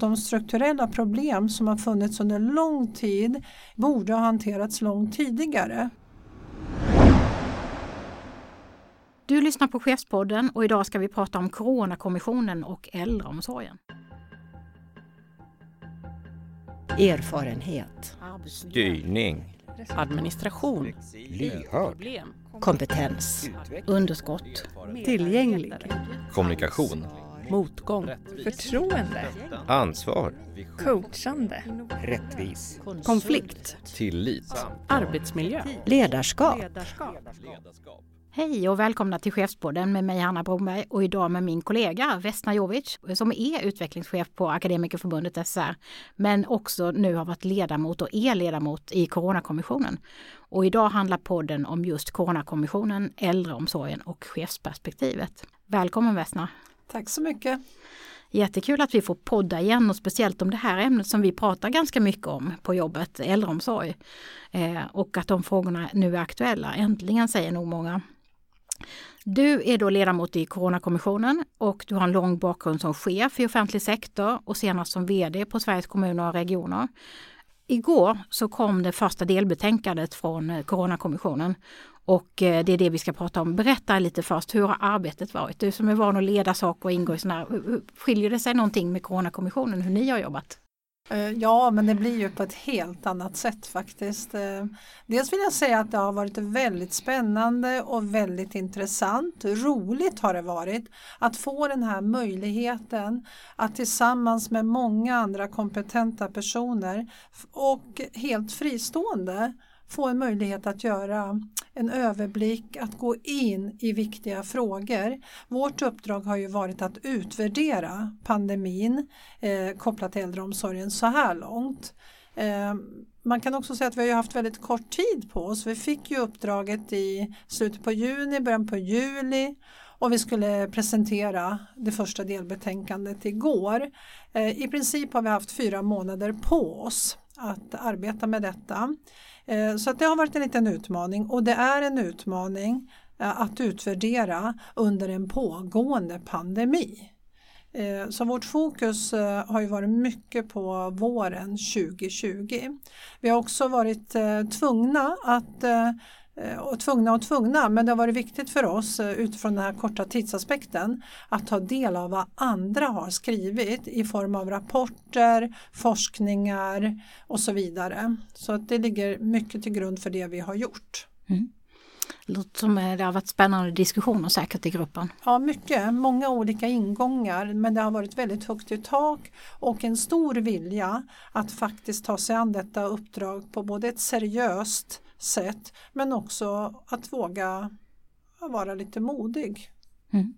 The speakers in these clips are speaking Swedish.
de strukturella problem som har funnits under lång tid borde ha hanterats långt tidigare. Du lyssnar på Chefspodden och idag ska vi prata om Coronakommissionen och äldreomsorgen. Erfarenhet. Styrning. Administration. Lyhörd. Kompetens. Underskott. Tillgänglig. Kommunikation. Motgång. Förtroende. Ansvar. Coachande. Rättvis. Konflikt. Tillit. Arbetsmiljö. Ledarskap. Hej och välkomna till Chefspodden med mig Hanna Bromberg och idag med min kollega Vesna Jovic som är utvecklingschef på Akademikerförbundet SR men också nu har varit ledamot och är ledamot i Coronakommissionen. Och idag handlar podden om just Coronakommissionen, äldreomsorgen och chefsperspektivet. Välkommen Vesna! Tack så mycket! Jättekul att vi får podda igen och speciellt om det här ämnet som vi pratar ganska mycket om på jobbet, äldreomsorg. Eh, och att de frågorna nu är aktuella, äntligen säger nog många. Du är då ledamot i Coronakommissionen och du har en lång bakgrund som chef i offentlig sektor och senast som VD på Sveriges kommuner och regioner. Igår så kom det första delbetänkandet från eh, Coronakommissionen och eh, det är det vi ska prata om. Berätta lite först, hur har arbetet varit? Du som är van att leda saker och ingå i sådana här, skiljer det sig någonting med Coronakommissionen hur ni har jobbat? Eh, ja, men det blir ju på ett helt annat sätt faktiskt. Eh, dels vill jag säga att det har varit väldigt spännande och väldigt intressant. Roligt har det varit att få den här möjligheten att tillsammans med många andra kompetenta personer och helt fristående få en möjlighet att göra en överblick, att gå in i viktiga frågor. Vårt uppdrag har ju varit att utvärdera pandemin eh, kopplat till äldreomsorgen så här långt. Eh, man kan också säga att vi har haft väldigt kort tid på oss. Vi fick ju uppdraget i slutet på juni, början på juli och vi skulle presentera det första delbetänkandet igår. Eh, I princip har vi haft fyra månader på oss att arbeta med detta. Eh, så att det har varit en liten utmaning och det är en utmaning eh, att utvärdera under en pågående pandemi. Så vårt fokus har ju varit mycket på våren 2020. Vi har också varit tvungna att och tvungna och tvungna, men det har varit viktigt för oss eh, utifrån den här korta tidsaspekten att ta del av vad andra har skrivit i form av rapporter, forskningar och så vidare. Så att det ligger mycket till grund för det vi har gjort. Mm. Låter som det har varit spännande diskussioner säkert i gruppen. Ja, mycket. Många olika ingångar men det har varit väldigt högt i tak och en stor vilja att faktiskt ta sig an detta uppdrag på både ett seriöst sätt men också att våga vara lite modig. Mm.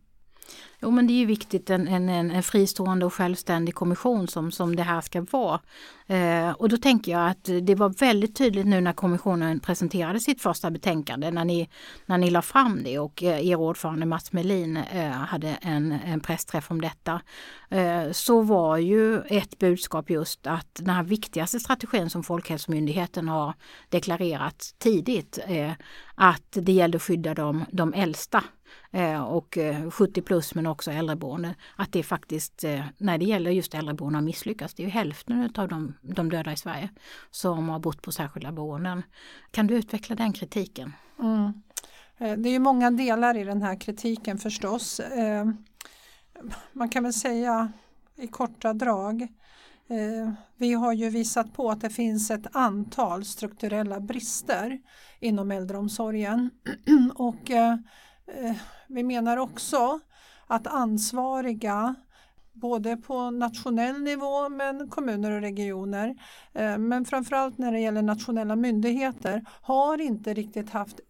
Jo men det är ju viktigt en, en, en fristående och självständig kommission som, som det här ska vara. Eh, och då tänker jag att det var väldigt tydligt nu när kommissionen presenterade sitt första betänkande när ni, när ni la fram det och eh, er ordförande Mats Melin eh, hade en, en pressträff om detta. Eh, så var ju ett budskap just att den här viktigaste strategin som Folkhälsomyndigheten har deklarerat tidigt eh, att det gällde att skydda de, de äldsta Eh, och eh, 70 plus men också äldreboende. Att det faktiskt, eh, när det gäller just äldreboende har misslyckats. Det är ju hälften av de, de döda i Sverige som har bott på särskilda boenden. Kan du utveckla den kritiken? Mm. Det är ju många delar i den här kritiken förstås. Man kan väl säga i korta drag vi har ju visat på att det finns ett antal strukturella brister inom äldreomsorgen och Eh, vi menar också att ansvariga både på nationell nivå men kommuner och regioner eh, men framförallt när det gäller nationella myndigheter har inte riktigt haft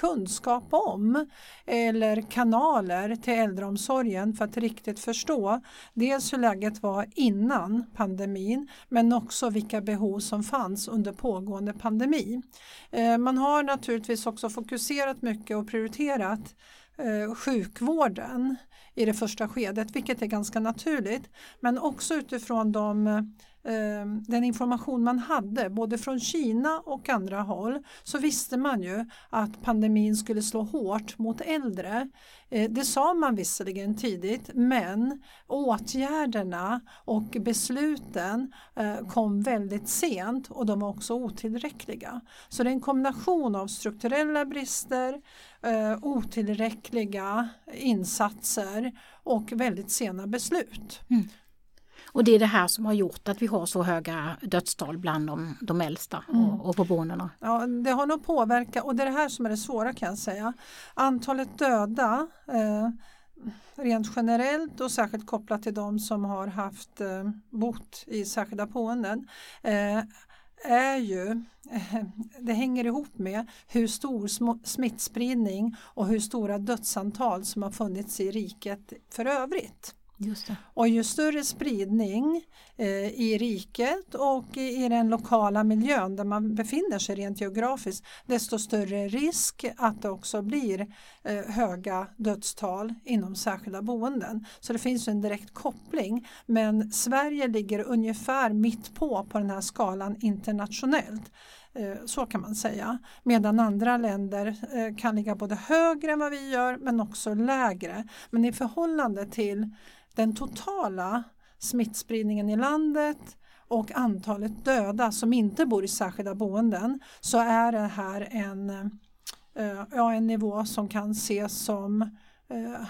kunskap om eller kanaler till äldreomsorgen för att riktigt förstå dels hur läget var innan pandemin men också vilka behov som fanns under pågående pandemi. Eh, man har naturligtvis också fokuserat mycket och prioriterat eh, sjukvården i det första skedet, vilket är ganska naturligt. Men också utifrån de Ehm, den information man hade både från Kina och andra håll så visste man ju att pandemin skulle slå hårt mot äldre. Eh, det sa man visserligen tidigt men åtgärderna och besluten eh, kom väldigt sent och de var också otillräckliga. Så det är en kombination av strukturella brister, eh, otillräckliga insatser och väldigt sena beslut. Mm. Och det är det här som har gjort att vi har så höga dödstal bland de, de äldsta och, och på boendena. Ja, det har nog påverkat och det är det här som är det svåra kan jag säga. Antalet döda eh, rent generellt och särskilt kopplat till de som har haft eh, bott i särskilda boenden eh, är ju, eh, det hänger ihop med hur stor sm- smittspridning och hur stora dödsantal som har funnits i riket för övrigt. Just det. Och ju större spridning eh, i riket och i, i den lokala miljön där man befinner sig rent geografiskt desto större risk att det också blir eh, höga dödstal inom särskilda boenden. Så det finns en direkt koppling men Sverige ligger ungefär mitt på på den här skalan internationellt. Eh, så kan man säga. Medan andra länder eh, kan ligga både högre än vad vi gör men också lägre. Men i förhållande till den totala smittspridningen i landet och antalet döda som inte bor i särskilda boenden så är det här en, eh, ja, en nivå som kan ses som eh,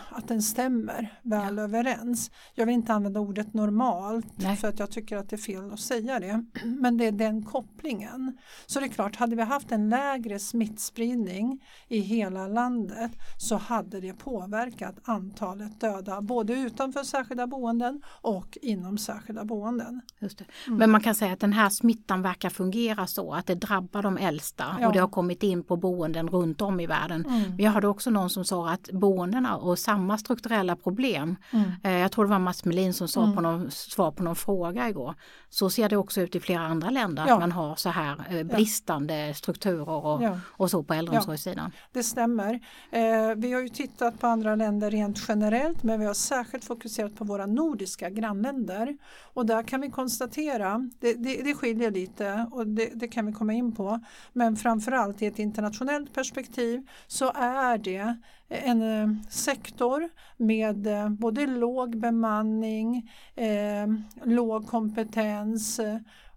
att den stämmer väl överens. Jag vill inte använda ordet normalt Nej. för att jag tycker att det är fel att säga det. Men det är den kopplingen. Så det är klart, hade vi haft en lägre smittspridning i hela landet så hade det påverkat antalet döda både utanför särskilda boenden och inom särskilda boenden. Just det. Mm. Men man kan säga att den här smittan verkar fungera så att det drabbar de äldsta Ja. och det har kommit in på boenden runt om i världen. Mm. Men jag hörde också någon som sa att boendena och samma strukturella problem, Mm. eh, jag tror det var Mats Melin som sa Mm. på någon svar på någon fråga igår, så ser det också ut i flera andra länder Ja. att man har så här eh, bristande strukturer och, Ja. och så på äldreomsorgssidan. Det stämmer. Eh, vi har ju tittat på andra länder rent generellt men vi har särskilt fokuserat på våra nordiska grannländer. Och där kan vi konstatera, det, det, det skiljer lite och det, det kan vi komma in på, men framförallt i ett internationellt perspektiv så är det en eh, sektor med eh, både låg bemanning, eh, låg kompetens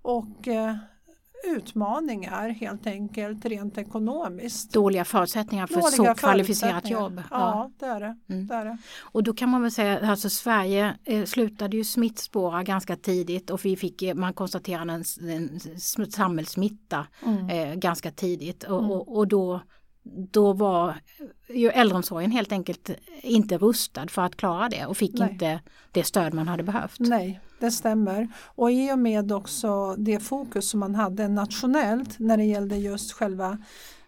och utmaningar helt enkelt rent ekonomiskt. Dåliga förutsättningar för Dåliga så kvalificerat jobb. Ja, det är det. Mm. det, är det. Och då kan man väl säga att alltså Sverige eh, slutade ju smittspåra ganska tidigt och vi fick, man konstaterade en, en sm- samhällssmitta Mm. eh, ganska tidigt och, och, och då, då var ju äldreomsorgen helt enkelt inte rustad för att klara det och fick Nej. inte det stöd man hade behövt. Nej, det stämmer. Och i och med också det fokus som man hade nationellt när det gällde just själva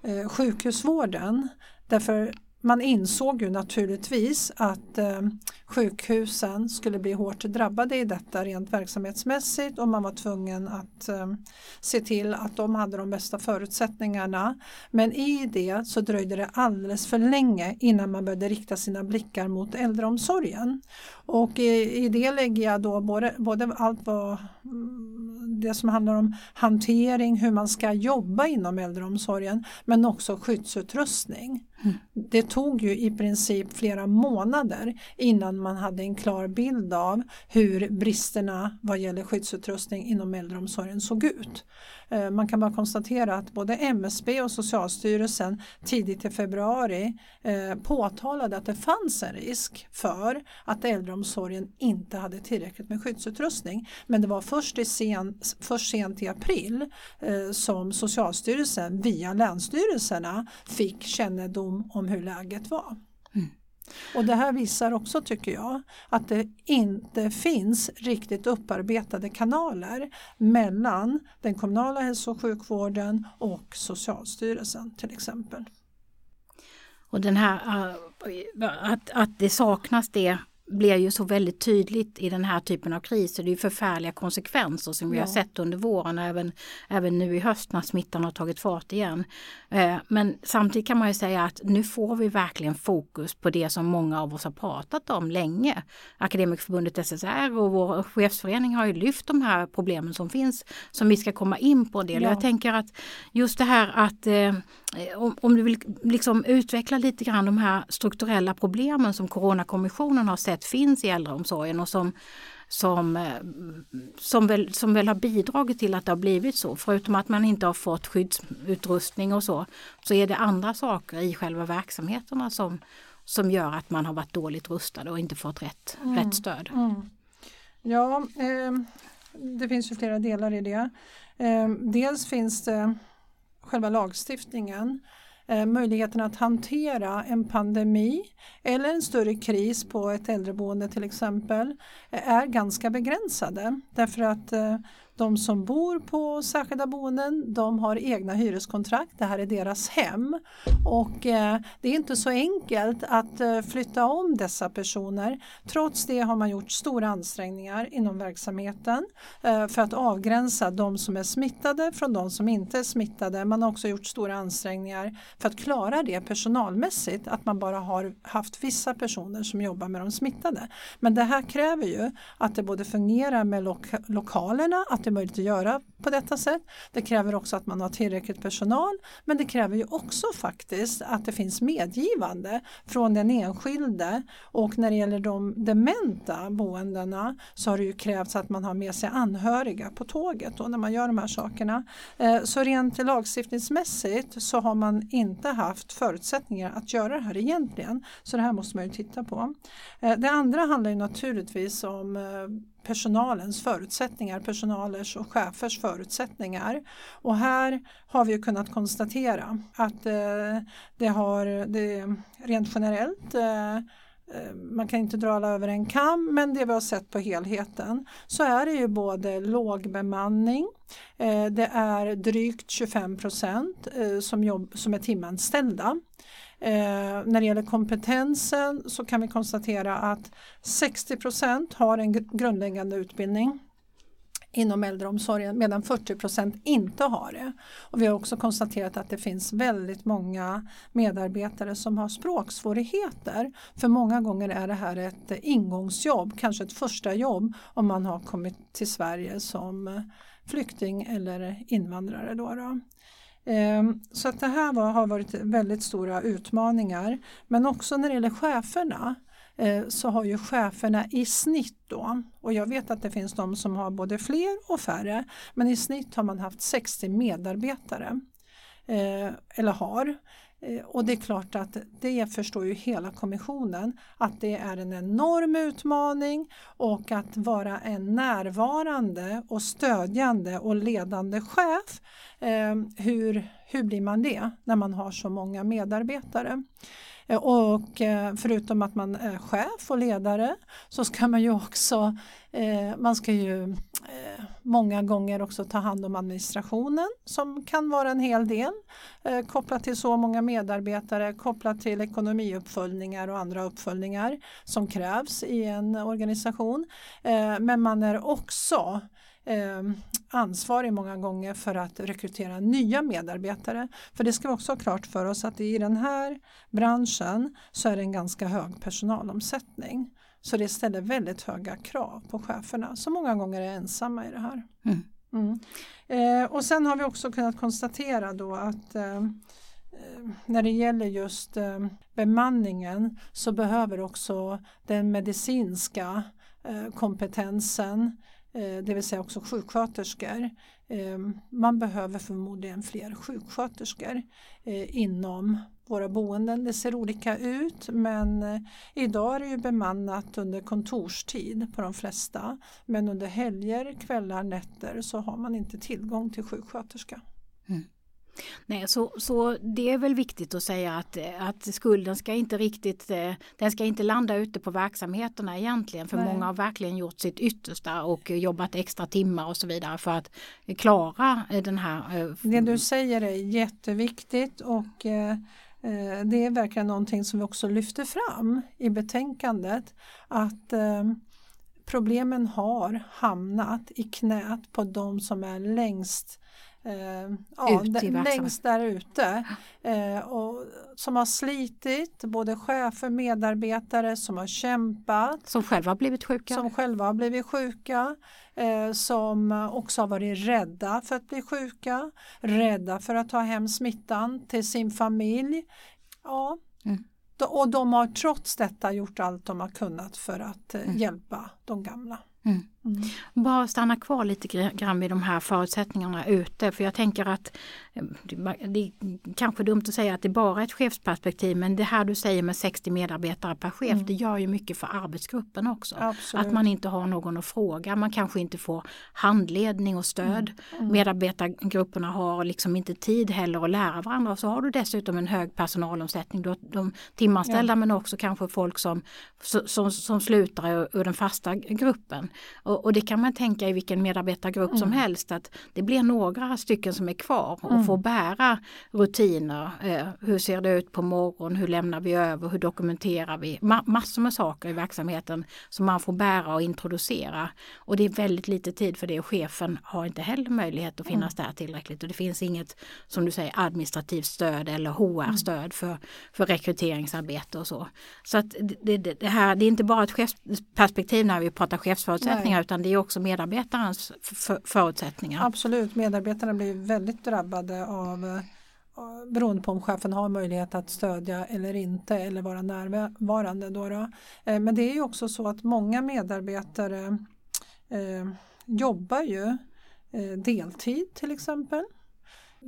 eh, sjukhusvården. Därför man insåg ju naturligtvis att eh, sjukhusen skulle bli hårt drabbade i detta rent verksamhetsmässigt och man var tvungen att eh, se till att de hade de bästa förutsättningarna. Men i det så dröjde det alldeles för länge innan man började rikta sina blickar mot äldreomsorgen. Och i, i det lägger jag då både, både allt vad mm, det som handlar om hantering, hur man ska jobba inom äldreomsorgen men också skyddsutrustning. Det tog ju i princip flera månader innan man hade en klar bild av hur bristerna vad gäller skyddsutrustning inom äldreomsorgen såg ut. Eh, man kan bara konstatera att både MSB och Socialstyrelsen tidigt i februari eh, påtalade att det fanns en risk för att äldreomsorgen inte hade tillräckligt med skyddsutrustning. Men det var först, i sen, först sent i april eh, som Socialstyrelsen via länsstyrelserna fick kännedom om hur läget var. Mm. Och det här visar också tycker jag att det inte finns riktigt upparbetade kanaler mellan den kommunala hälso och sjukvården och Socialstyrelsen till exempel. Och den här, äh, att, att det saknas det blir ju så väldigt tydligt i den här typen av kriser. Det är förfärliga konsekvenser som vi Ja. har sett under våren även, även nu i höst när smittan har tagit fart igen. Eh, Men samtidigt kan man ju säga att nu får vi verkligen fokus på det som många av oss har pratat om länge. Akademikerförbundet SSR och vår chefsförening har ju lyft de här problemen som finns som vi ska komma in på en del. Ja. Jag tänker att just det här att eh, om, om du vill liksom utveckla lite grann de här strukturella problemen som Coronakommissionen har sett finns i äldreomsorgen och som som, eh, som, väl, som väl har bidragit till att det har blivit så. Förutom att man inte har fått skyddsutrustning och så, så är det andra saker i själva verksamheterna som, som gör att man har varit dåligt rustad och inte fått rätt, rätt stöd. Mm. Ja, eh, det finns ju flera delar i det. Eh, dels finns det själva lagstiftningen, Eh, möjligheten att hantera en pandemi eller en större kris på ett äldreboende till exempel eh, är ganska begränsade. Därför att eh, de som bor på särskilda boenden de har egna hyreskontrakt, det här är deras hem och eh, det är inte så enkelt att eh, flytta om dessa personer. Trots det har man gjort stora ansträngningar inom verksamheten eh, för att avgränsa de som är smittade från de som inte är smittade. Man har också gjort stora ansträngningar för att klara det personalmässigt, att man bara har haft vissa personer som jobbar med de smittade. Men det här kräver ju att det både fungerar med lo lokalerna, att det är möjligt att göra på detta sätt. Det kräver också att man har tillräckligt personal, men det kräver ju också faktiskt att det finns medgivande från den enskilde och när det gäller de dementa boendena så har det ju krävts att man har med sig anhöriga på tåget då när man gör de här sakerna. Eh, så rent lagstiftningsmässigt så har man inte haft förutsättningar att göra det här egentligen. Så det här måste man ju titta på. Eh, det andra handlar ju naturligtvis om eh, personalens förutsättningar, personalers och chefers förutsättningar. Och här har vi ju kunnat konstatera att eh, det har det, rent generellt eh, eh, man kan inte dra alla över en kam men det vi har sett på helheten så är det ju både låg bemanning, det är drygt 25 procent som, jobb, som är timanställda. Eh, när det gäller kompetensen så kan vi konstatera att 60 procent har en grundläggande utbildning inom äldreomsorgen medan 40 procent inte har det. Och vi har också konstaterat att det finns väldigt många medarbetare som har språksvårigheter. För många gånger är det här ett ingångsjobb, kanske ett första jobb om man har kommit till Sverige som flykting eller invandrare. Då då. Ehm, så att det här var, har varit väldigt stora utmaningar. Men också när det gäller cheferna eh, så har ju cheferna i snitt då, och jag vet att det finns de som har både fler och färre, men i snitt har man haft 60 medarbetare. Eh, eller har. Eh, och det är klart att det förstår ju hela kommissionen att det är en enorm utmaning och att vara en närvarande och stödjande och ledande chef. Eh, hur, hur blir man det när man har så många medarbetare? Eh, och eh, förutom att man är chef och ledare så ska man ju också, eh, man ska ju många gånger också ta hand om administrationen som kan vara en hel del kopplat till så många medarbetare, kopplat till ekonomiuppföljningar och andra uppföljningar som krävs i en organisation. Men man är också ansvarig många gånger för att rekrytera nya medarbetare. För det ska vi också ha klart för oss att i den här branschen så är det en ganska hög personalomsättning. Så det ställer väldigt höga krav på cheferna som många gånger är ensamma i det här. Mm. Mm. Eh, och sen har vi också kunnat konstatera då att eh, eh, när det gäller just eh, bemanningen så behöver också den medicinska eh, kompetensen, Eh, det vill säga också sjuksköterskor. Eh, man behöver förmodligen fler sjuksköterskor eh, inom våra boenden. Det ser olika ut men idag är det ju bemannat under kontorstid på de flesta. Men under helger, kvällar, nätter så har man inte tillgång till sjuksköterska. Mm. Nej, så, så det är väl viktigt att säga att, att skulden ska inte riktigt, eh, den ska inte landa ute på verksamheterna egentligen. För Nej. många har verkligen gjort sitt yttersta och jobbat extra timmar och så vidare för att klara eh, den här. eh, Det du säger är jätteviktigt och det är verkligen någonting som vi också lyfter fram i betänkandet att problemen har hamnat i knät på de som är längst eh, ja, längst där ute eh, och som har slitit, både chefer, medarbetare som har kämpat Som själva har blivit sjuka. som själva har blivit sjuka, eh, som också har varit rädda för att bli sjuka, rädda för att ta hem smittan till sin familj. Ja. Mm. Och de har trots detta gjort allt de har kunnat för att eh, Mm. hjälpa de gamla. Mm. Mm. Bara stanna kvar lite gr- grann vid de här förutsättningarna ute för jag tänker att eh, det är kanske dumt att säga att det bara är ett chefsperspektiv men det här du säger med 60 medarbetare per chef Mm. det gör ju mycket för arbetsgruppen också. Absolut. Att man inte har någon att fråga, man kanske inte får handledning och stöd. Mm. Medarbetargrupperna har liksom inte tid heller att lära varandra och så har du dessutom en hög personalomsättning. Du har de timanställda men också kanske folk som, som, som slutar ur den fasta gruppen. Och, och det kan man tänka i vilken medarbetargrupp som helst att det blir några stycken som är kvar och får bära rutiner. Eh, hur ser det ut på morgonen? Hur lämnar vi över? Hur dokumenterar vi? Ma massor med saker i verksamheten som man får bära och introducera. Och det är väldigt lite tid för det och chefen har inte heller möjlighet att finnas där tillräckligt. Och det finns inget, som du säger, administrativt stöd eller HR-stöd för, för rekryteringsarbete och så. Så att det, det, det, här, det är inte bara ett chefsperspektiv när vi pratar chefsförutsättningar utan det är också medarbetarens förutsättningar. Absolut, medarbetarna blir väldigt drabbade av eh, beroende på om chefen har möjlighet att stödja eller inte eller vara närvarande. Då då. Eh, men det är ju också så att många medarbetare eh, jobbar ju eh, deltid till exempel.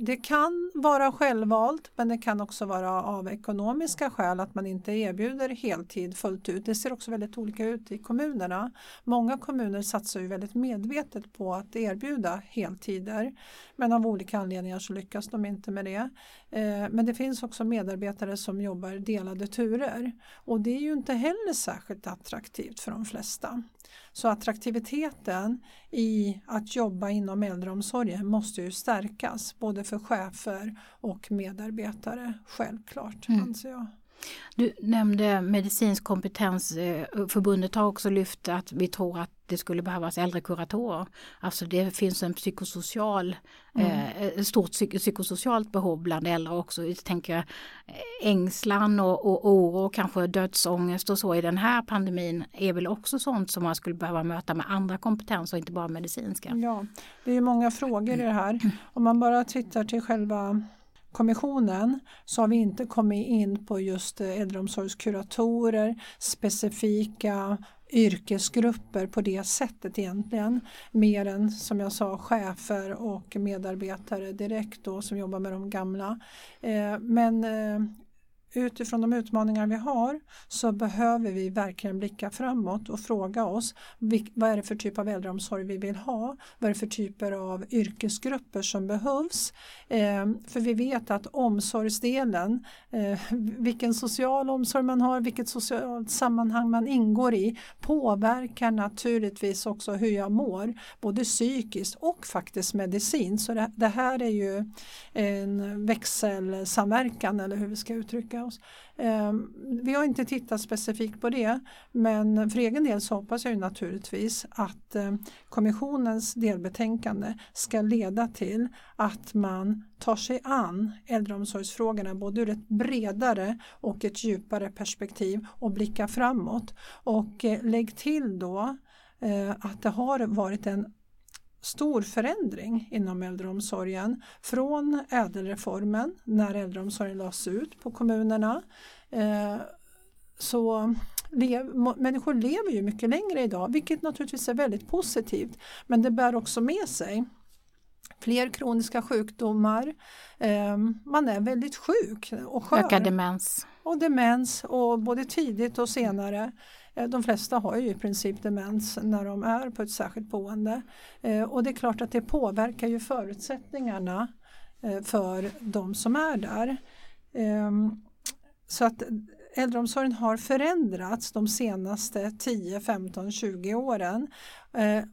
Det kan vara självvalt men det kan också vara av ekonomiska skäl att man inte erbjuder heltid fullt ut. Det ser också väldigt olika ut i kommunerna. Många kommuner satsar ju väldigt medvetet på att erbjuda heltider men av olika anledningar så lyckas de inte med det. Eh, men det finns också medarbetare som jobbar delade turer och det är ju inte heller särskilt attraktivt för de flesta. Så attraktiviteten i att jobba inom äldreomsorgen måste ju stärkas både för chefer och medarbetare självklart Mm. anser jag. Du nämnde medicinsk kompetens. Förbundet har också lyft att vi tror att det skulle behövas äldrekuratorer. Alltså det finns en psykosocial, eh, ett stort psyk- psykosocialt behov bland äldre också. Jag tänker eh, ängslan och, och oro kanske dödsångest och så i den här pandemin är väl också sånt som man skulle behöva möta med andra kompetenser och inte bara medicinska. Ja, det är ju många frågor i det här. Om man bara tittar till själva kommissionen så har vi inte kommit in på just eh, äldreomsorgskuratorer, specifika yrkesgrupper på det sättet egentligen. Mer än som jag sa chefer och medarbetare direkt då som jobbar med de gamla. Eh, men eh, utifrån de utmaningar vi har så behöver vi verkligen blicka framåt och fråga oss vad är det för typ av äldreomsorg vi vill ha? Vad är det för typer av yrkesgrupper som behövs? Eh, för vi vet att omsorgsdelen, eh, vilken social omsorg man har, vilket socialt sammanhang man ingår i påverkar naturligtvis också hur jag mår, både psykiskt och faktiskt medicin. Så det, det här är ju en växelsamverkan eller hur vi ska uttrycka oss. Eh, vi har inte tittat specifikt på det men för egen del så hoppas jag ju naturligtvis att eh, kommissionens delbetänkande ska leda till att man tar sig an äldreomsorgsfrågorna både ur ett bredare och ett djupare perspektiv och blickar framåt. Och eh, lägg till då eh, att det har varit en stor förändring inom äldreomsorgen från ädelreformen när äldreomsorgen lades ut på kommunerna. Eh, så människor lever ju mycket längre idag vilket naturligtvis är väldigt positivt men det bär också med sig fler kroniska sjukdomar. Eh, man är väldigt sjuk och skör Ökad demens. och demens och både tidigt och senare. Eh, de flesta har ju i princip demens när de är på ett särskilt boende. Eh, och det är klart att det påverkar ju förutsättningarna eh, för de som är där. Ehm, så att äldreomsorgen har förändrats de senaste 10, 15, 20 åren.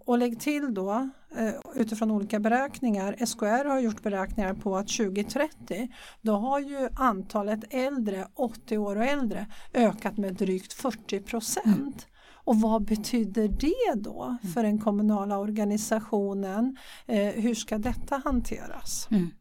Och lägg till då Eh, utifrån olika beräkningar. SKR har gjort beräkningar på att 2030 då har ju antalet äldre, 80 år och äldre, ökat med drygt 40 procent. Och vad betyder det då för den kommunala organisationen? Eh, hur ska detta hanteras? Mm.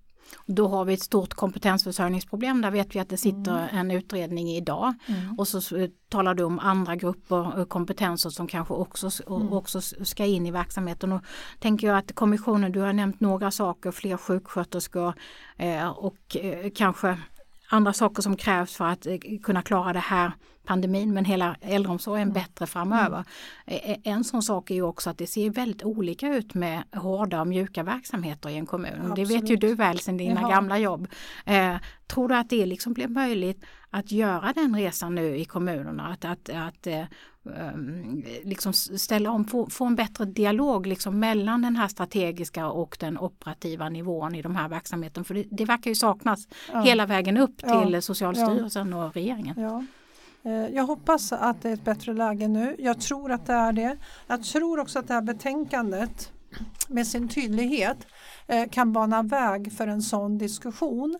Då har vi ett stort kompetensförsörjningsproblem. Där vet vi att det sitter Mm. en utredning idag. Och så eh, talar du om andra grupper och kompetenser som kanske också, Mm. också ska in i verksamheten. Och tänker jag att kommissionen, du har nämnt några saker, fler sjuksköterskor eh, och eh, kanske andra saker som krävs för att eh, kunna klara det här pandemin men hela äldreomsorgen bättre framöver. Eh, En sån sak är ju också att det ser väldigt olika ut med hårda och mjuka verksamheter i en kommun. Det vet ju Absolut. du väl sedan dina Jaha. gamla jobb. Eh, tror du att det liksom blir möjligt att göra den resan nu i kommunerna? Att, att, att eh, um, liksom ställa om, få, få en bättre dialog liksom mellan den här strategiska och den operativa nivån i de här verksamheterna. För det, det verkar ju saknas Ja. hela vägen upp Ja. till Socialstyrelsen och regeringen. Eh, jag hoppas att det är ett bättre läge nu. Jag tror att det är det. Jag tror också att det här betänkandet med sin tydlighet eh, kan bana väg för en sån diskussion.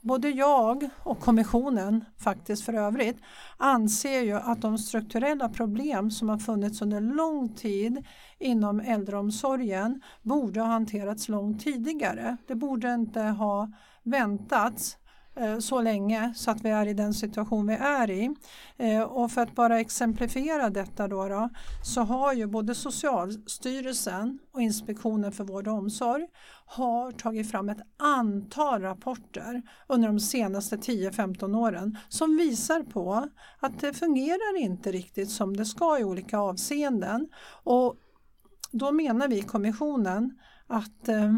Både jag och kommissionen faktiskt för övrigt anser ju att de strukturella problem som har funnits under lång tid inom äldreomsorgen borde ha hanterats långt tidigare. Det borde inte ha väntats Eh, så länge så att vi är i den situation vi är i. Eh, och för att bara exemplifiera detta då, då så har ju både Socialstyrelsen och Inspektionen för vård och omsorg har tagit fram ett antal rapporter under de senaste 10-15 åren som visar på att det fungerar inte riktigt som det ska i olika avseenden. Och då menar vi i kommissionen att eh,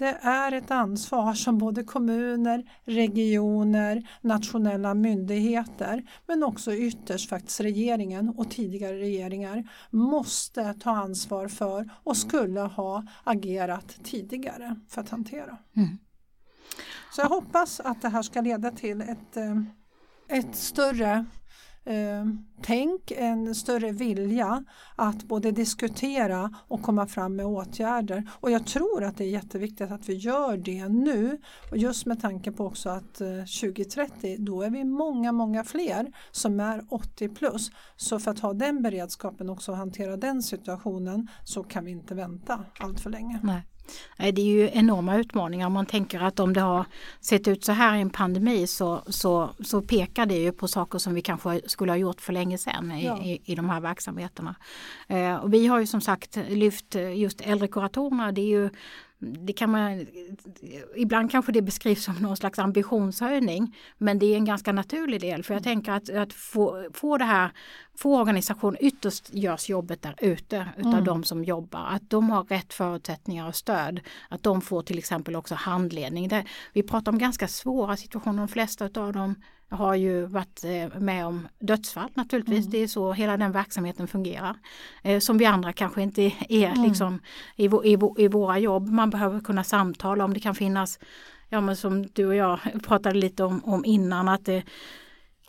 det är ett ansvar som både kommuner, regioner, nationella myndigheter men också ytterst faktiskt regeringen och tidigare regeringar måste ta ansvar för och skulle ha agerat tidigare för att hantera. Mm. Så jag hoppas att det här ska leda till ett, eh, ett större eh, tänk, en större vilja att både diskutera och komma fram med åtgärder. Och jag tror att det är jätteviktigt att vi gör det nu. Och just med tanke på också att eh, 2030 då är vi många, många fler som är 80 plus. Så för att ha den beredskapen också och hantera den situationen så kan vi inte vänta allt för länge. Nej. Det är ju enorma utmaningar. Om man tänker att om det har sett ut så här i en pandemi så, så, så pekar det ju på saker som vi kanske skulle ha gjort för länge sedan i, Ja. i, i de här verksamheterna. Eh, och vi har ju som sagt lyft just äldrekuratorerna. Det är ju det kan man, ibland kanske det beskrivs som någon slags ambitionshöjning men det är en ganska naturlig del för jag tänker att, att få, få det här, få organisation, ytterst görs jobbet där ute utav Mm. de som jobbar, att de har rätt förutsättningar och stöd, att de får till exempel också handledning. Det, vi pratar om ganska svåra situationer, de flesta utav dem har ju varit eh, med om dödsfall naturligtvis. Det är så hela den verksamheten fungerar. Eh, Som vi andra kanske inte är liksom i, i, i våra jobb. Man behöver kunna samtala om det kan finnas, ja men som du och jag pratade lite om, om innan, att det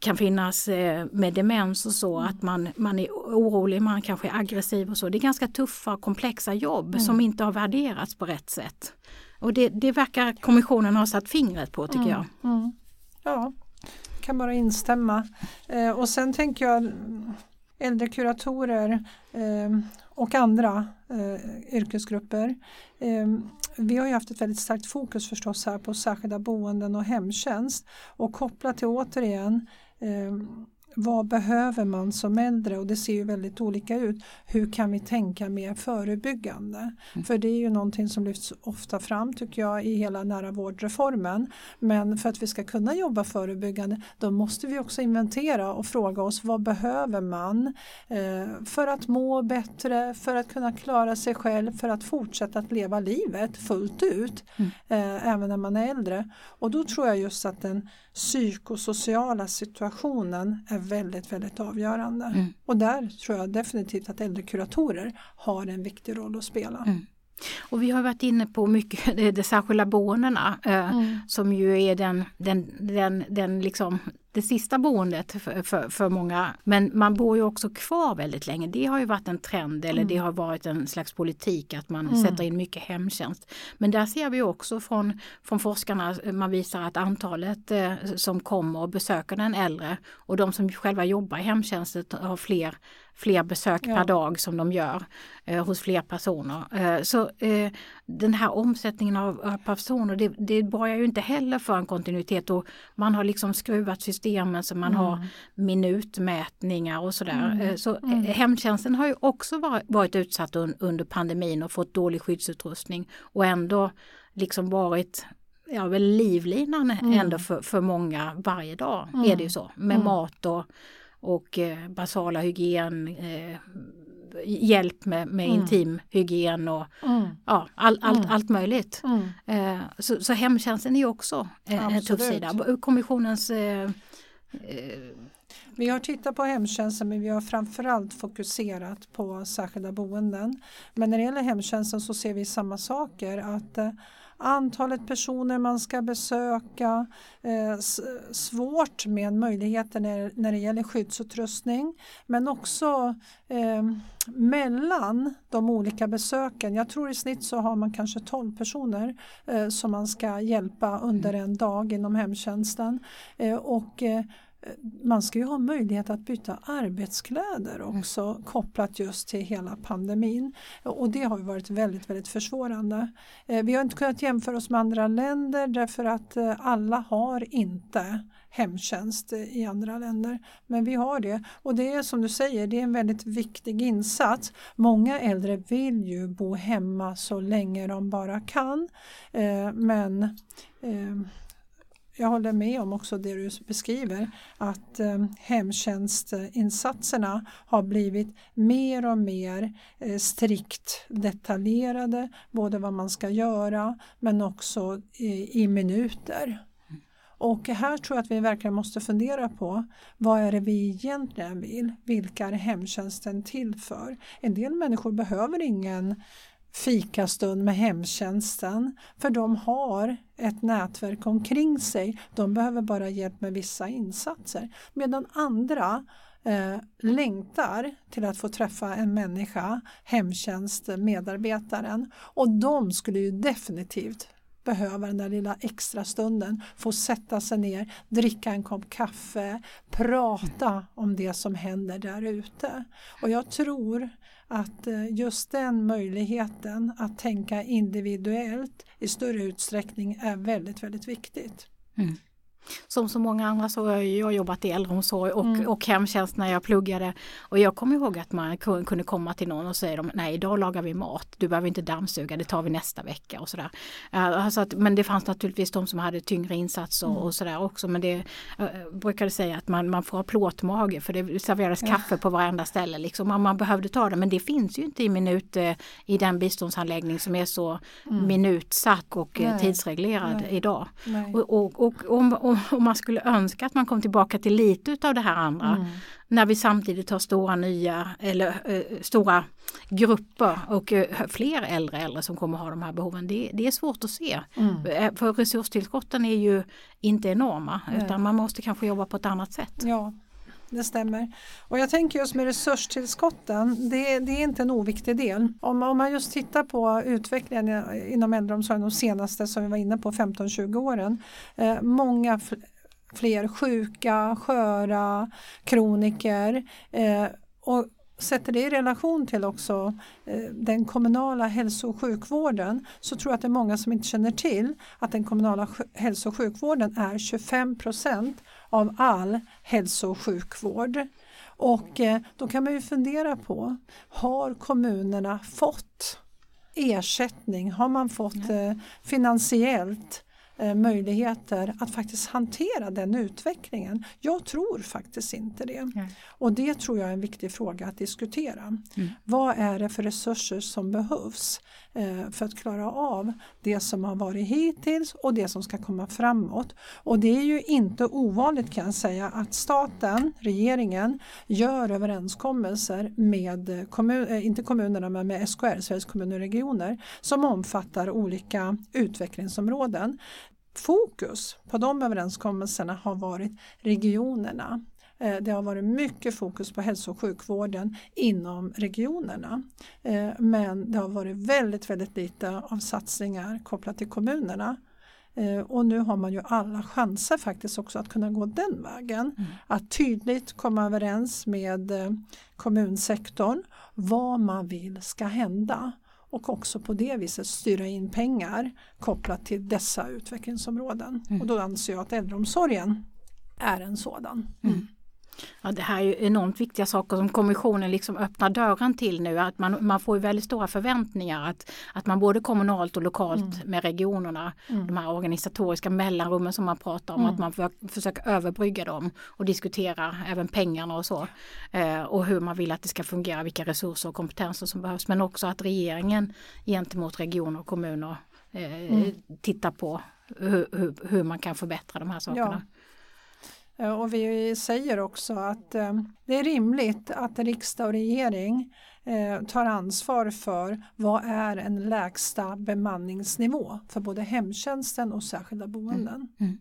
kan finnas eh, med demens och så, att man, man är orolig, man kanske är aggressiv och så. Det är ganska tuffa komplexa jobb som inte har värderats på rätt sätt. Och det, det verkar kommissionen ha satt fingret på tycker jag. Mm. Ja, kan bara instämma. Eh, och sen tänker jag äldre äldrekuratorer eh, och andra eh, yrkesgrupper. Eh, vi har ju haft ett väldigt starkt fokus förstås här på särskilda boenden och hemtjänst och kopplat till återigen eh, vad behöver man som äldre och det ser ju väldigt olika ut. Hur kan vi tänka mer förebyggande? För det är ju någonting som lyfts ofta fram tycker jag i hela nära vårdreformen. Men för att vi ska kunna jobba förebyggande då måste vi också inventera och fråga oss vad behöver man eh, för att må bättre, för att kunna klara sig själv, för att fortsätta att leva livet fullt ut eh, även när man är äldre. Och då tror jag just att den psykosociala situationen är väldigt, väldigt avgörande. Mm. Och där tror jag definitivt att äldrekuratorer har en viktig roll att spela. Mm. Och vi har varit inne på mycket de, särskilda boendena eh, Mm. som ju är den, den, den, den liksom det sista boendet för, för, för många. Men man bor ju också kvar väldigt länge. Det har ju varit en trend eller det har varit en slags politik att man sätter in mycket hemtjänst. Men där ser vi också från, från forskarna, man visar att antalet eh, som kommer och besöker den äldre och de som själva jobbar i hemtjänsten har fler fler besök Ja. per dag som de gör eh, hos fler personer. Eh, så eh, den här omsättningen av, av personer det, det borgar ju inte heller för en kontinuitet och man har liksom skruvat systemen så man har minutmätningar och sådär. Eh, så eh, hemtjänsten har ju också varit, varit utsatt un, under pandemin och fått dålig skyddsutrustning och ändå liksom varit ja, väl livlinan ändå för, för många varje dag är det ju så med mat och och eh, basala hygien, eh, hjälp med, med intim hygien och ja, all, allt, allt möjligt. Eh, så, så hemtjänsten är ju också eh, en tuff sida. Kommissionens eh, Vi har tittat på hemtjänsten men vi har framförallt fokuserat på särskilda boenden. Men när det gäller hemtjänsten så ser vi samma saker att eh, antalet personer man ska besöka, eh, svårt med möjligheter när, när det gäller skyddsutrustning men också eh, mellan de olika besöken. Jag tror i snitt så har man kanske 12 personer eh, som man ska hjälpa under en dag inom hemtjänsten. Och man ska ju ha möjlighet att byta arbetskläder också kopplat just till hela pandemin. Och det har ju varit väldigt, väldigt försvårande. Eh, Vi har inte kunnat jämföra oss med andra länder därför att eh, alla har inte hemtjänst eh, i andra länder. Men vi har det och det är som du säger, det är en väldigt viktig insats. Många äldre vill ju bo hemma så länge de bara kan. Men jag håller med om också det du beskriver att eh, hemtjänstinsatserna har blivit mer och mer eh, strikt detaljerade, både vad man ska göra men också i, i minuter. Och här tror jag att vi verkligen måste fundera på vad är det vi egentligen vill? Vilka är hemtjänsten till för? En del människor behöver ingen fikastund med hemtjänsten för de har ett nätverk omkring sig. De behöver bara hjälp med vissa insatser. Medan andra eh, längtar till att få träffa en människa, hemtjänstmedarbetaren och de skulle ju definitivt behöva den där lilla extra stunden, få sätta sig ner, dricka en kopp kaffe, prata om det som händer där ute. Och jag tror att eh, just den möjligheten att tänka individuellt i större utsträckning är väldigt, väldigt viktigt. Mm. Som så många andra så har jag jobbat i äldreomsorg och, och hemtjänst när jag pluggade. Och jag kommer ihåg att man ku- kunde komma till någon och säga nej idag lagar vi mat, du behöver inte dammsuga, det tar vi nästa vecka och sådär. Uh, alltså att, men det fanns naturligtvis de som hade tyngre insatser och, och sådär också. Men det uh, brukade säga att man, man får ha plåtmage för det serveras kaffe på varenda ställe. Liksom. Man, man behövde ta det men det finns ju inte i minut eh, i den biståndsanläggning som är så minutsatt och eh, Nej. tidsreglerad Nej. idag. Nej. Och, och, och om, om, om man skulle önska att man kom tillbaka till lite utav det här andra när vi samtidigt har stora nya eller eh, stora grupper och eh, fler äldre äldre som kommer ha de här behoven. Det, det är svårt att se. Eh, För resurstillskotten är ju inte enorma utan man måste kanske jobba på ett annat sätt. Ja, det stämmer. Och jag tänker just med resurstillskotten, det, det är inte en oviktig del. Om, om man just tittar på utvecklingen inom äldreomsorgen de senaste som vi var inne på 15-20 åren. Eh, många fl- fler sjuka, sköra, kroniker eh, och sätter det i relation till också eh, den kommunala hälso och sjukvården så tror jag att det är många som inte känner till att den kommunala hälso och sjukvården är 25 procent av all hälso och sjukvård. Och eh, då kan man ju fundera på, har kommunerna fått ersättning? Har man fått eh, finansiellt möjligheter att faktiskt hantera den utvecklingen? Jag tror faktiskt inte det. Nej. Och det tror jag är en viktig fråga att diskutera. Vad är det för resurser som behövs eh, för att klara av det som har varit hittills och det som ska komma framåt? Och det är ju inte ovanligt kan jag säga att staten, regeringen, gör överenskommelser med eh, kommun, eh, inte kommunerna men med SKR, Sveriges kommuner och regioner, som omfattar olika utvecklingsområden. Fokus på de överenskommelserna har varit regionerna. Eh, Det har varit mycket fokus på hälso och sjukvården inom regionerna. Eh, Men det har varit väldigt, väldigt lite av satsningar kopplat till kommunerna. Eh, Och nu har man ju alla chanser faktiskt också att kunna gå den vägen. Att tydligt komma överens med kommunsektorn vad man vill ska hända och också på det viset styra in pengar kopplat till dessa utvecklingsområden. Och då anser jag att äldreomsorgen är en sådan. Ja, det här är ju enormt viktiga saker som kommissionen liksom öppnar dörren till nu. Att man, man får ju väldigt stora förväntningar att, att man både kommunalt och lokalt med regionerna, de här organisatoriska mellanrummen som man pratar om, att man för, försöker överbrygga dem och diskutera även pengarna och så. Eh, och hur man vill att det ska fungera, vilka resurser och kompetenser som behövs. Men också att regeringen gentemot regioner och kommuner eh, tittar på hur, hur, hur man kan förbättra de här sakerna. Eh, Eh, och vi säger också att eh, det är rimligt att riksdag och regering eh, tar ansvar för vad är en lägsta bemanningsnivå för både hemtjänsten och särskilda boenden. Mm, mm.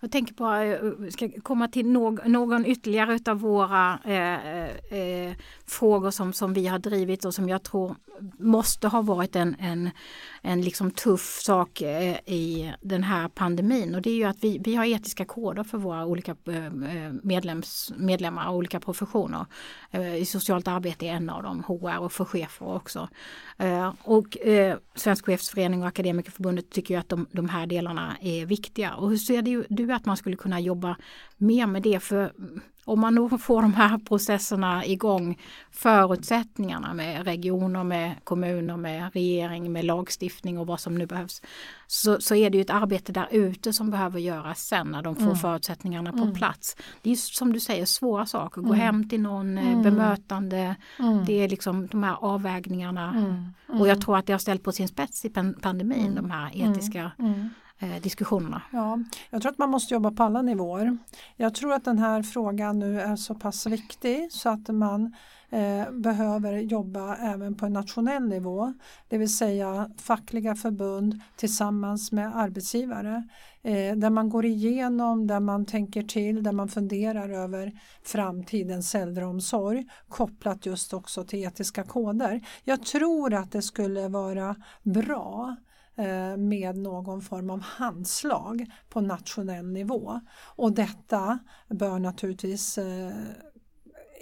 Jag tänker på, att ska komma till någon ytterligare utav våra eh, eh, eh, frågor som, som vi har drivit och som jag tror måste ha varit en, en, en liksom tuff sak eh, i den här pandemin. Och det är ju att vi, vi har etiska koder för våra olika medlems, medlemmar och olika professioner. I socialt arbete är en av dem, HR och för chefer också. Och Svensk chefsförening och Akademikerförbundet tycker ju att de, de här delarna är viktiga. Och hur ser du att man skulle kunna jobba mer med det? För om man nog får de här processerna igång, förutsättningarna med regioner, med kommuner, med regering, med lagstiftning och vad som nu behövs, så, så är det ju ett arbete där ute som behöver göras sen när de får förutsättningarna på plats. Det är som du säger svåra saker, gå hem till någon, eh, bemötande, det är liksom de här avvägningarna. Och jag tror att det har ställt på sin spets i pan- pandemin, de här etiska eh, diskussionerna. Ja, jag tror att man måste jobba på alla nivåer. Jag tror att den här frågan nu är så pass viktig så att man eh, behöver jobba även på en nationell nivå. Det vill säga fackliga förbund tillsammans med arbetsgivare. Eh, där man går igenom, där man tänker till, där man funderar över framtidens äldreomsorg kopplat just också till etiska koder. Jag tror att det skulle vara bra eh, Eh, med någon form av handslag på nationell nivå. Och detta bör naturligtvis eh,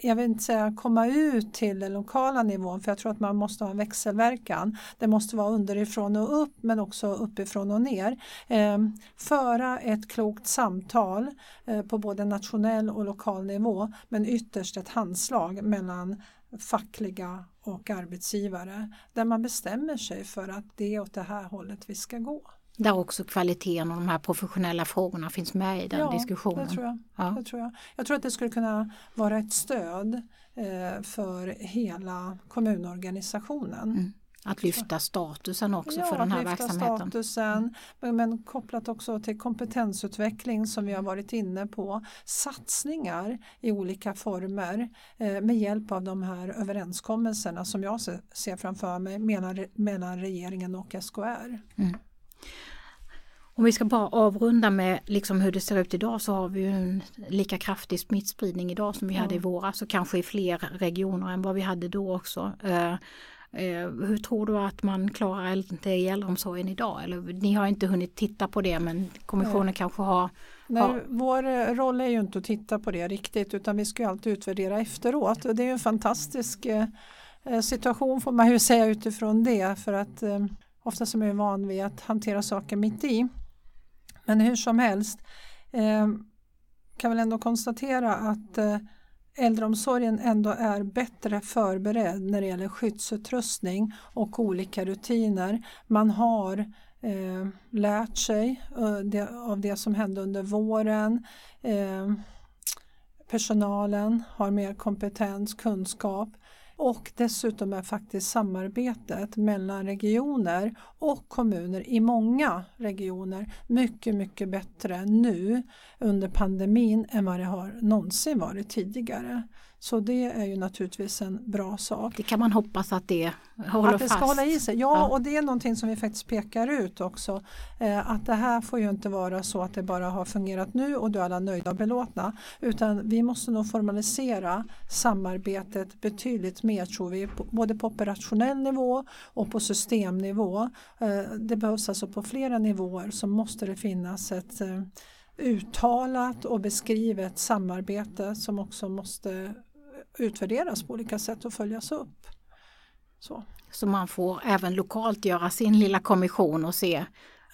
jag vill inte säga komma ut till den lokala nivån för jag tror att man måste ha en växelverkan. Det måste vara underifrån och upp men också uppifrån och ner. Eh, föra ett klokt samtal eh, på både nationell och lokal nivå men ytterst ett handslag mellan fackliga och arbetsgivare där man bestämmer sig för att det är åt det här hållet vi ska gå. Där också kvaliteten och de här professionella frågorna finns med i den ja, diskussionen. Det tror jag. Ja. Det tror jag. jag tror att det skulle kunna vara ett stöd eh, för hela kommunorganisationen. Mm. Att lyfta statusen också ja, för den här lyfta verksamheten. statusen, men, men kopplat också till kompetensutveckling som vi har varit inne på. Satsningar i olika former eh, med hjälp av de här överenskommelserna som jag se, ser framför mig mellan, mellan regeringen och SKR. Om vi ska bara avrunda med liksom hur det ser ut idag så har vi ju en lika kraftig smittspridning idag som vi hade i våras och kanske i fler regioner än vad vi hade då också. Eh, hur tror du att man klarar det i äldreomsorgen idag? Eller, ni har inte hunnit titta på det men kommissionen kanske har Nej, Ja. Vår eh, roll är ju inte att titta på det riktigt utan vi ska ju alltid utvärdera efteråt och det är ju en fantastisk eh, situation får man ju säga utifrån det för att eh, ofta som är van vid att hantera saker mitt i. Men hur som helst eh, kan väl ändå konstatera att eh, äldreomsorgen ändå är bättre förberedd när det gäller skyddsutrustning och olika rutiner. Man har eh, lärt sig eh, det, av det som hände under våren. Eh, personalen har mer kompetens, kunskap och dessutom är faktiskt samarbetet mellan regioner och kommuner i många regioner mycket, mycket bättre nu under pandemin än vad det har någonsin varit tidigare. Så det är ju naturligtvis en bra sak. Det kan man hoppas att det håller att det fast. ska hålla i sig. Ja, Ja. och det är någonting som vi faktiskt pekar ut också. Eh, att det här får ju inte vara så att det bara har fungerat nu och då är alla nöjda och belåtna. Utan vi måste nog formalisera samarbetet betydligt mer tror vi. Både på operationell nivå och på systemnivå. Eh, det behövs alltså på flera nivåer så måste det finnas ett eh, uttalat och beskrivet samarbete som också måste utvärderas på olika sätt och följas upp. Så. Så man får även lokalt göra sin lilla kommission och se eh,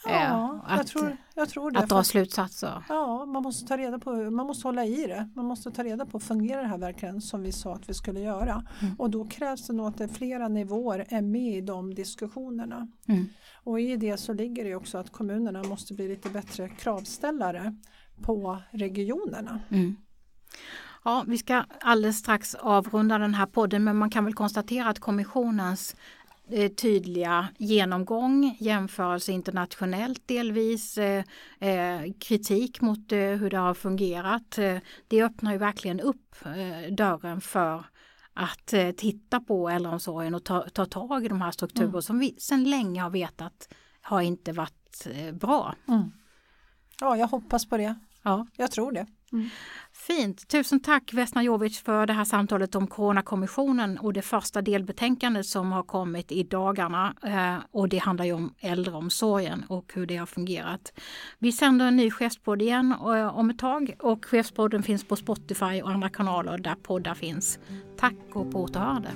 Ja, jag, att, tror, jag tror det. att dra slutsatser. Ja, man måste ta reda på, man måste hålla i det. Man måste ta reda på, fungerar det här verkligen som vi sa att vi skulle göra? Mm. Och då krävs det nog att det flera nivåer är med i de diskussionerna. Mm. Och i det så ligger det också att kommunerna måste bli lite bättre kravställare på regionerna. Mm. Ja, vi ska alldeles strax avrunda den här podden men man kan väl konstatera att kommissionens eh, tydliga genomgång, jämförelse internationellt delvis, eh, eh, kritik mot eh, hur det har fungerat. Det öppnar ju verkligen upp eh, dörren för att titta på äldreomsorgen och ta, ta tag i de här strukturer Mm. som vi sedan länge har vetat har inte varit bra. Ja, jag hoppas på det. Ja. Jag tror det. Mm. Fint. Tusen tack Vesna Jovic för det här samtalet om Coronakommissionen och det första delbetänkandet som har kommit i dagarna. Eh, och det handlar ju om äldreomsorgen och hur det har fungerat. Vi sänder en ny chefspodd igen eh, om ett tag och chefspodden finns på Spotify och andra kanaler där poddar finns. Tack och på återhörande.